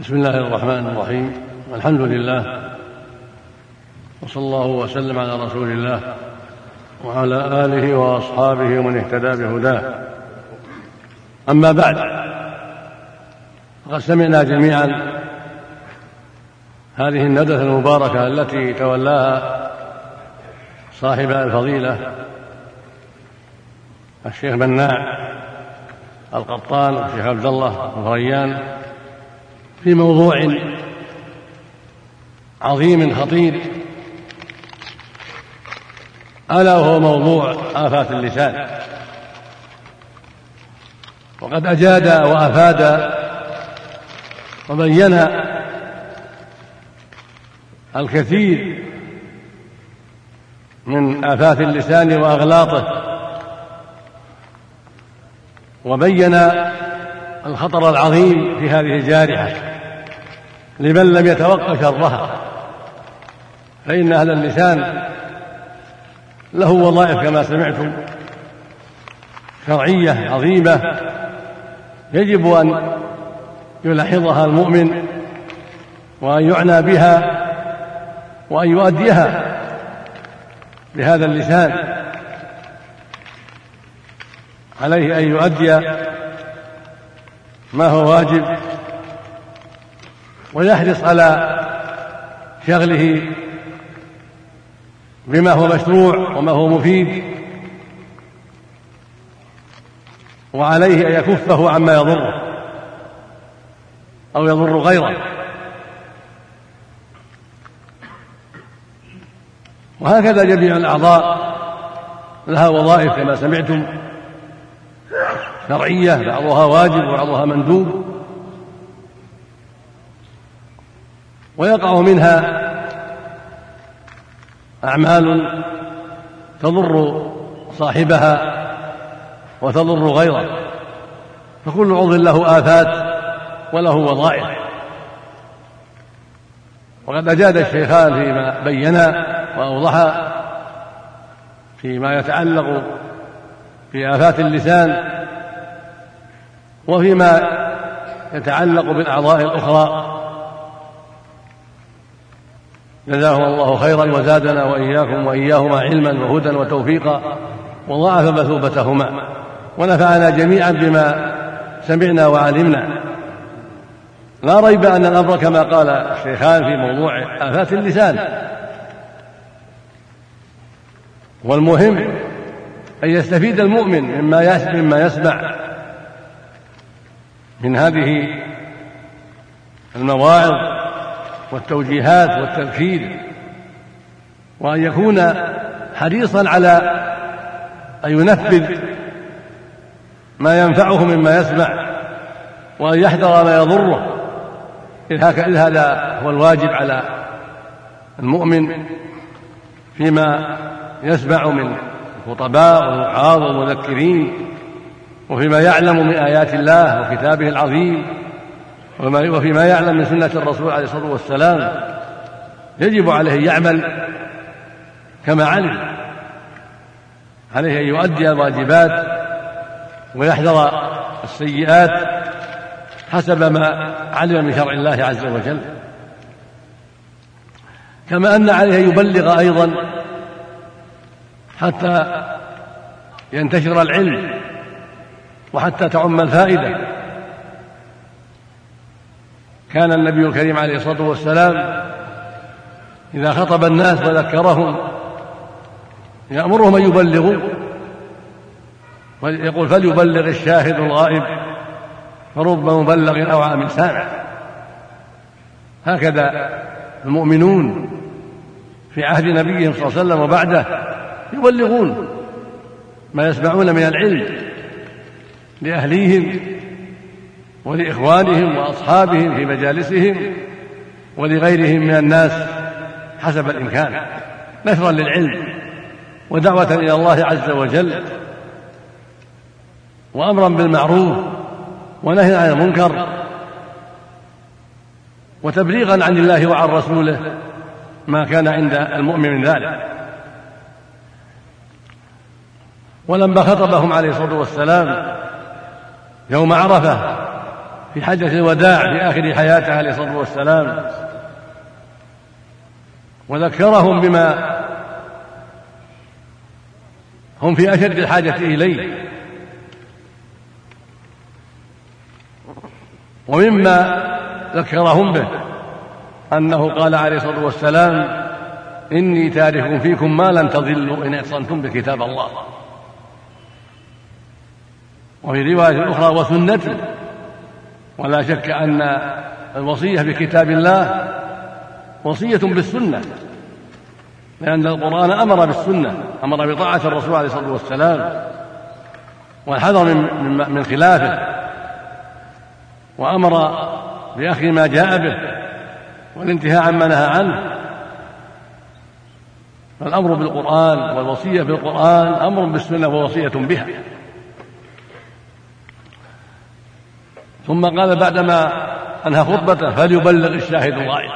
بسم الله الرحمن الرحيم. الحمد لله. وصلى الله وسلم على رسول الله وعلى آله وأصحابه ومن اهتدى بهداه. أما بعد فقد سمعنا جميعا هذه الندوة المباركة التي تولاها صاحب الفضيلة الشيخ مناع القطان والشيخ عبد الله الريان في موضوع عظيم خطير. ألا وهو موضوع آفات اللسان. وقد أجاد وأفاد وبين الكثير من آفات اللسان وأغلاطه وبين الخطر العظيم في هذه الجارحة. لمن لم يتوقع شرها فإن أهل اللسان له وظائف كما سمعتم شرعية عظيمة يجب أن يلاحظها المؤمن وأن يعنى بها وأن يؤديها بهذا اللسان عليه أن يؤدي ما هو واجب ويحرص على شغله بما هو مشروع وما هو مفيد وعليه أن يكفه عما يضره أو يضر غيره. وهكذا جميع الأعضاء لها وظائف كما سمعتم شرعية بعضها واجب وبعضها مندوب. ويقع منها أعمال تضر صاحبها وتضر غيره. فكل عضو له آفات وله وظائف. وقد أجاد الشيخان فيما بينا واوضحا فيما يتعلق بآفات اللسان وفيما يتعلق بالأعضاء الأخرى. جزاهم الله خيرا وزادنا وإياكم وإياهما علما وهدى وتوفيقا. وضاعف مثوبتهما. ونفعنا جميعا بما سمعنا وعلمنا. لا ريب أن الأمر كما قال الشيخان في موضوع آفات اللسان. والمهم أن يستفيد المؤمن مما مما يسمع من هذه المواعظ والتوجيهات والتذكير وأن يكون حريصا على أن ينفذ ما ينفعه مما يسمع وأن يحذر ما يضره. إذ هذا هو الواجب على المؤمن فيما يسمع من الخطباء والوعاظ والمذكرين وفيما يعلم من آيات الله وكتابه العظيم. وفيما يعلم من سنة الرسول عليه الصلاة والسلام. يجب عليه أن يعمل كما علم. عليه أن يؤدي الواجبات ويحذر السيئات حسب ما علم من شرع الله عز وجل. كما أن عليه أن يبلغ أيضا حتى ينتشر العلم وحتى تعم الفائدة. كان النبي الكريم عليه الصلاة والسلام إذا خطب الناس وذكرهم يأمرهم أن يبلغوا ويقول فليبلغ الشاهد الغائب فرب مبلغ أو عام سامع. هكذا المؤمنون في عهد نبيهم صلى الله عليه وسلم وبعده يبلغون ما يسمعون من العلم لأهليهم ولإخوانهم وأصحابهم في مجالسهم ولغيرهم من الناس حسب الإمكان. نشرا للعلم ودعوة إلى الله عز وجل وأمرا بالمعروف ونهي عن المنكر وتبليغا عن الله وعن رسوله ما كان عند المؤمن من ذلك. ولما خطبهم عليه الصلاة والسلام يوم عرفة في حجة الوداع في آخر حياته عليه الصلاة والسلام. وذكرهم بما هم في أشد الحاجة إليه. ومما ذكرهم به أنه قال عليه الصلاة والسلام إني تارك فيكم ما لن تضلوا إن اعتصمتم بكتاب الله. وفي رواية أخرى وسنتي ولا شك أن الوصية بكتاب الله وصية بالسنة لأن القرآن أمر بالسنة أمر بطاعة الرسول عليه الصلاة والسلام والحذر من من خلافه وأمر بأخذ ما جاء به والانتهاء عما نهى عنه. فالأمر بالقرآن والوصية بالقرآن أمر بالسنة ووصية بها. ثم قال بعدما أنهى خطبته فليبلغ الشاهد الغائب؟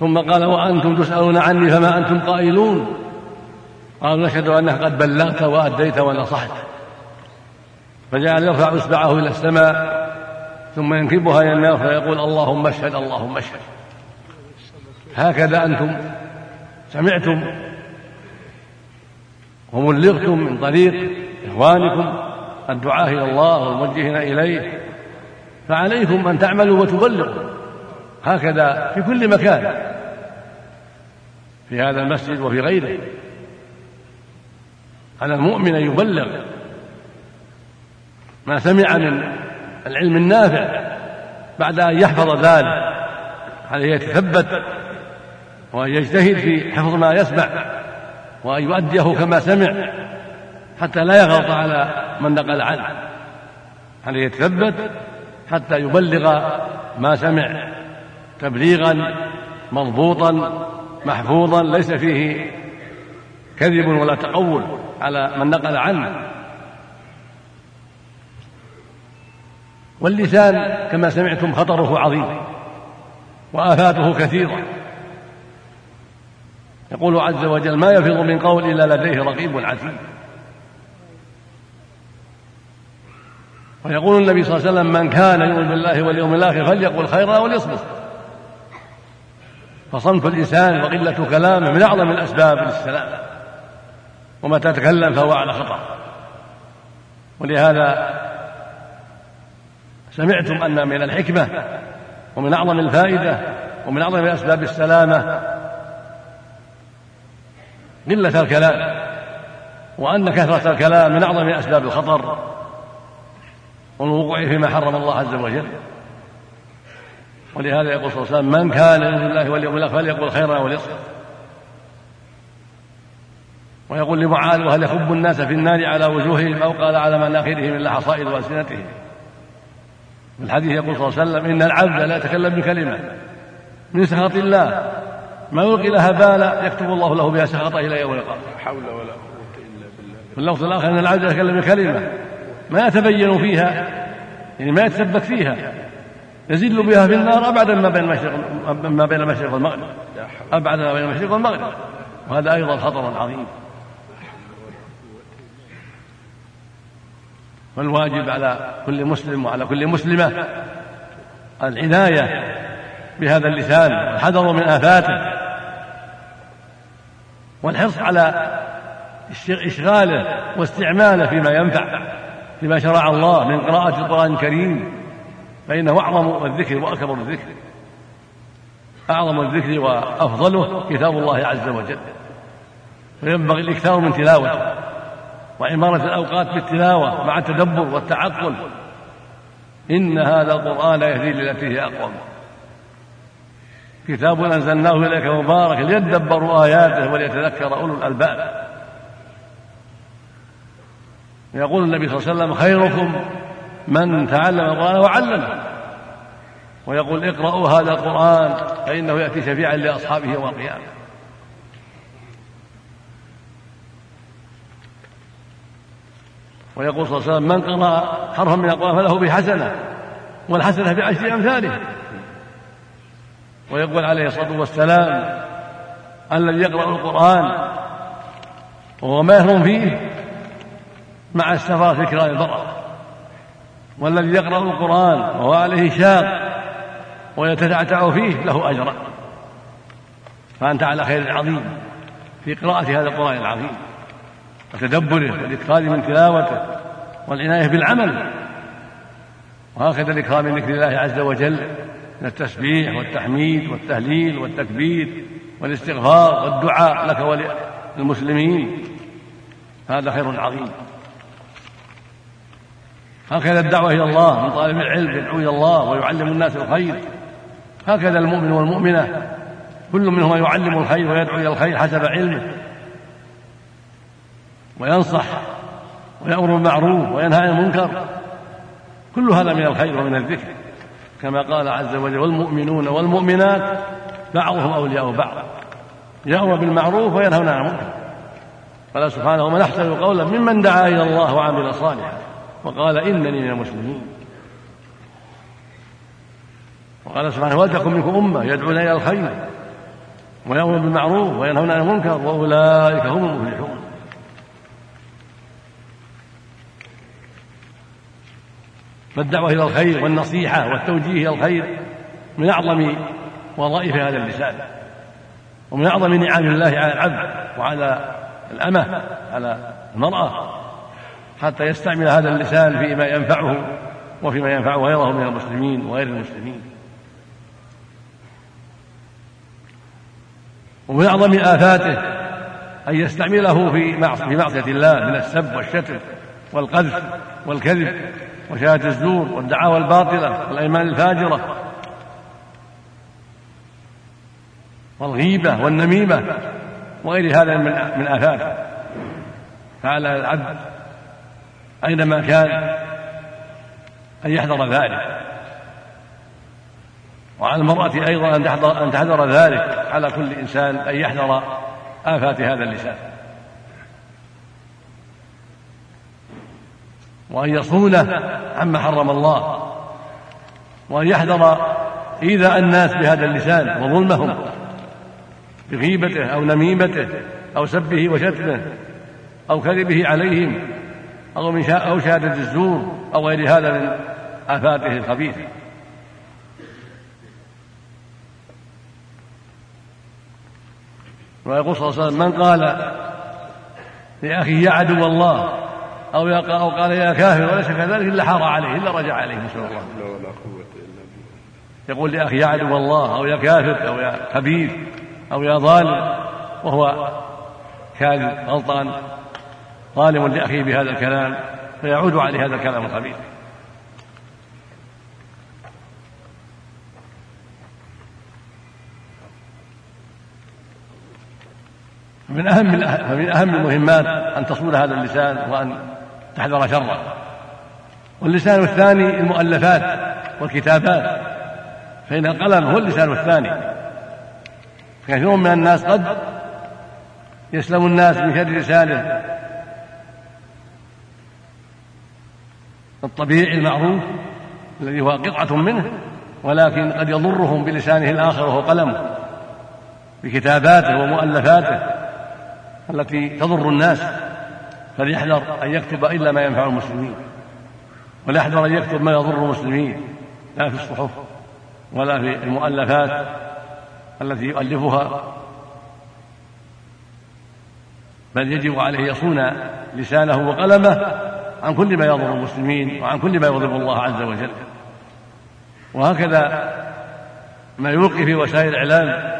ثم قال وأنتم تسألون عني فما أنتم قائلون؟ قالوا نشهد أنك قد بلغت وأديت ونصحت. فجعل يرفع إصبعه إلى السماء ثم ينكبها إلى النار فيقول اللهم اشهد اللهم اشهد. هكذا أنتم سمعتم وبلغتم من طريق إخوانكم. الدعاة إلى الله والموجهين إليه فعليكم أن تعملوا وتبلغوا هكذا في كل مكان في هذا المسجد وفي غيره. على المؤمن أن يبلغ ما سمع من العلم النافع بعد أن يحفظ ذلك عليه يتثبت وأن يجتهد في حفظ ما يسمع وأن يؤديه كما سمع حتى لا يغلط على من نقل عنه. عليه يتثبت حتى يبلغ ما سمع تبليغا مضبوطا محفوظا ليس فيه كذب ولا تقول على من نقل عنه؟ واللسان كما سمعتم خطره عظيم وآفاته كثيرة. يقول عز وجل ما يفض من قول إلا لديه رقيب عتيد. ويقول النبي صلى الله عليه وسلم من كان يؤمن بالله واليوم الآخر فليقل خيرا وليصمت. فصمت الإنسان وقلة كلامه من أعظم الأسباب للسلام. ومتى تكلم فهو على خطر ولهذا سمعتم أن من الحكمة ومن أعظم الفائدة ومن أعظم أسباب السلامة قلة الكلام وأن كثرة الكلام من أعظم أسباب الخطر. والوقوع فيما حرم الله عز وجل. ولهذا يقول صلى الله عليه وسلم من كان يؤمن بالله واليوم الآخر فليقل خيرا وليصمت ويقول لمعاذ وهل يخب الناس في النار على وجوههم أو قال على مناخرهم إلا حصائد ألسنتهم في الحديث يقول صلى الله عليه وسلم إن العبد لا يتكلم بكلمة من سخط الله ما يلقي لها بالا يكتب الله له بها سخطه إلى يوم القيامة. حول ولا قوة إلا بالله. في اللفظ الآخر أن العبد يتكلم بكلمة ما يتبين فيها يعني ما يتثبت فيها. يزل بها في النار أبعد ما بين المشرق ما بين المشرق والمغرب. أبعد ما بين المشرق والمغرب. وهذا أيضا خطر عظيم. والواجب على كل مسلم وعلى كل مسلمة العناية بهذا اللسان والحذر من آفاته والحرص على إشغاله واستعماله فيما ينفع. فيما شرع الله من قراءة القرآن الكريم فإنه أعظم الذكر وأكبر الذكر. أعظم الذكر وأفضله كتاب الله عز وجل. فينبغي الإكثار من تلاوته. وعمارة الأوقات بالتلاوة مع التدبر والتعقل. إن هذا القرآن يهدي للتي هي أقوم. كتاب أنزلناه إليك مبارك ليدبروا آياته وليتذكر أولو الألباب. يقول النبي صلى الله عليه وسلم خيركم من تعلم القرآن وعلمه. ويقول اقرأوا هذا القرآن فإنه يأتي شفيعا لأصحابه يوم القيامة. ويقول صلى الله عليه وسلم من قرأ حرفا من القرآن فله بحسنة والحسنة بعشر أمثاله. ويقول عليه الصلاة والسلام الذي يقرأ القرآن وهو ماهر فيه مع السفرة في كرام البررة والذي يقرأ القرآن وهو عليه شاق ويتتعتع فيه له أجرا فأنت على خير عظيم في قراءة هذا القرآن العظيم. وتدبره والإكثار من تلاوته والعناية بالعمل. وهكذا الإكرام من ذكر الله عز وجل من التسبيح والتحميد والتهليل والتكبير والاستغفار والدعاء لك وللمسلمين. هذا خير عظيم. هكذا الدعوة إلى الله من طالب العلم يدعو إلى الله ويعلم الناس الخير. هكذا المؤمن والمؤمنة كل منهما يعلم الخير ويدعو إلى الخير حسب علمه. وينصح ويأمر بالمعروف وينهى عن المنكر. كل هذا من الخير ومن الذكر. كما قال عز وجل والمؤمنون والمؤمنات بعضهم أولياء بعض. يأمر بالمعروف وينهون عن المنكر. قال سبحانه ومن أحسن قولا ممن دعا إلى الله وعمل صالحا. وقال إنني من المسلمين. وقال سبحانه ولتكن منكم أمة يدعون إلى الخير ويأمر بالمعروف وينهون عن المنكر وأولئك هم المفلحون. فالدعوة إلى الخير والنصيحة والتوجيه إلى الخير من أعظم وظائف هذا اللسان ومن أعظم نعم الله على العبد وعلى الأمة على المرأة. حتى يستعمل هذا اللسان فيما ينفعه وفيما ينفع غيره من المسلمين وغير المسلمين. ومن أعظم آفاته أن يستعمله في معصية الله من السب والشتم والقذف والكذب وشهادة الزور والدعاوى الباطلة والأيمان الفاجرة والغيبة والنميمة وغير هذا من آفاته. فعلى العبد أينما كان أن يحذر ذلك. وعلى المرأة أيضا أن تحذر أن تحذر ذلك. على كل إنسان أن يحذر آفات هذا اللسان. وأن يصونه عما حرم الله. وأن يحذر إيذاء الناس بهذا اللسان وظلمهم بغيبته أو نميمته أو سبه وشتمه أو كذبه عليهم أو من أو شهادة الزور أو غير هذا من آفاته الخبيثة. ويقول صلى الله عليه وسلم من قال لأخيه يا عدو الله أو أو قال يا كافر وليس كذلك إلا حار عليه إلا رجع عليه نسأل الله. يقول لأخي يا عدو الله أو يا كافر أو يا خبيث أو يا ظالم وهو كاذب غلطان. ظالم لأخيه بهذا الكلام فيعود عليه هذا الكلام الخبيث. من أهم من أهم المهمات أن تصون هذا اللسان وأن تحذر شره. واللسان الثاني المؤلفات والكتابات. فإن القلم هو اللسان الثاني. كثير من الناس قد يسلم الناس من شر لسانه. الطبيعي المعروف الذي هو قطعة منه ولكن قد يضرهم بلسانه الآخر وهو قلمه بكتاباته ومؤلفاته التي تضر الناس فليحذر أن يكتب إلا ما ينفع المسلمين وليحذر أن يكتب ما يضر المسلمين لا في الصحف ولا في المؤلفات التي يؤلفها بل يجب عليه يصون لسانه وقلمه عن كل ما يضر المسلمين وعن كل ما يغضب الله عز وجل. وهكذا ما يلقي في وسائل الإعلام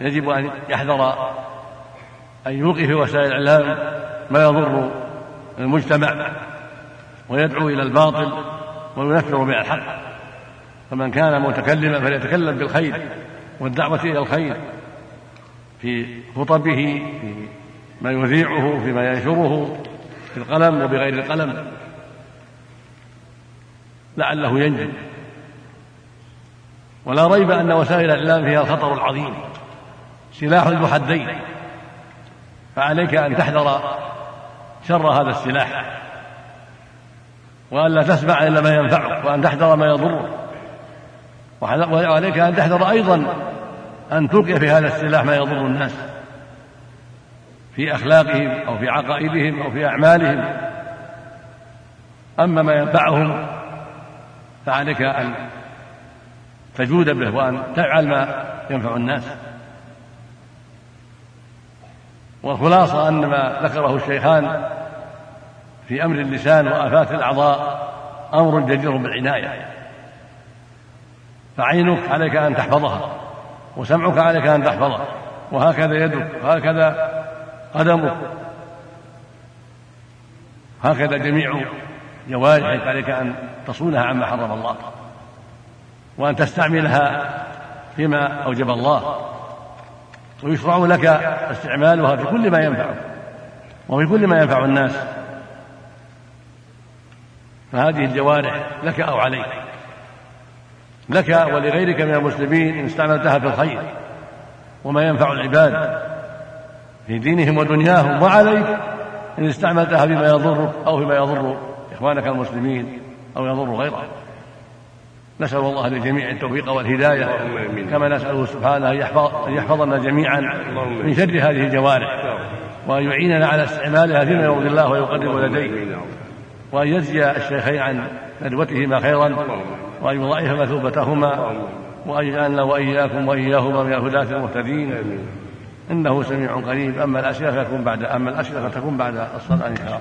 يجب أن يحذر أن يلقي في وسائل الإعلام ما يضر المجتمع ويدعو إلى الباطل وينفر بها الحق فمن كان متكلما فليتكلم بالخير والدعوة إلى الخير في خطبه في ما يذيعه فيما ينشره. في القلم وبغير القلم. لعله ينجو. ولا ريب أن وسائل الإعلام فيها الخطر العظيم سلاح ذو حدين فعليك أن تحذر شر هذا السلاح. وألا تسمع إلا ما ينفعك وأن تحذر ما يضرك وعليك أن تحذر أيضا أن تلقي في هذا السلاح ما يضر الناس. في أخلاقهم أو في عقائدهم أو في أعمالهم. أما ما ينفعهم فعليك أن تجود به وأن تفعل ما ينفع الناس. والخلاصة أن ما ذكره الشيخان في أمر اللسان وآفات الأعضاء أمر جدير بالعناية. فعينك عليك أن تحفظها وسمعك عليك أن تحفظه وهكذا يدك وهكذا قدمك هكذا جميع جوارحك عليك أن تصونها عما حرم الله وأن تستعملها فيما أوجب الله ويشرع لك استعمالها في كل ما ينفعك وفي كل ما ينفع الناس. فهذه الجوارح لك أو عليك. لك ولغيرك من المسلمين إن استعملتها في الخير وما ينفع العباد. في دينهم ودنياهم. وعليك إن استعملتها فيما يضرك أو فيما يضر إخوانك المسلمين أو يضر غيرك. نسأل الله للجميع التوفيق والهداية. كما نسأله سبحانه أن يحفظ يحفظنا جميعا من شر هذه الجوارح. وأن يعيننا على استعمالها فيما يرضي الله ويقرب لديه. وأن يجزي الشيخين عن ندوتهما خيرا. وأن يضاعف مثوبتهما وأن يجعلنا وإياكم وإياهما من الهداة المهتدين إنه سميع قريب. أما الأسئلة فتكون بعد أما الأسئلة فتكون بعد الصلاة. إن شاء الله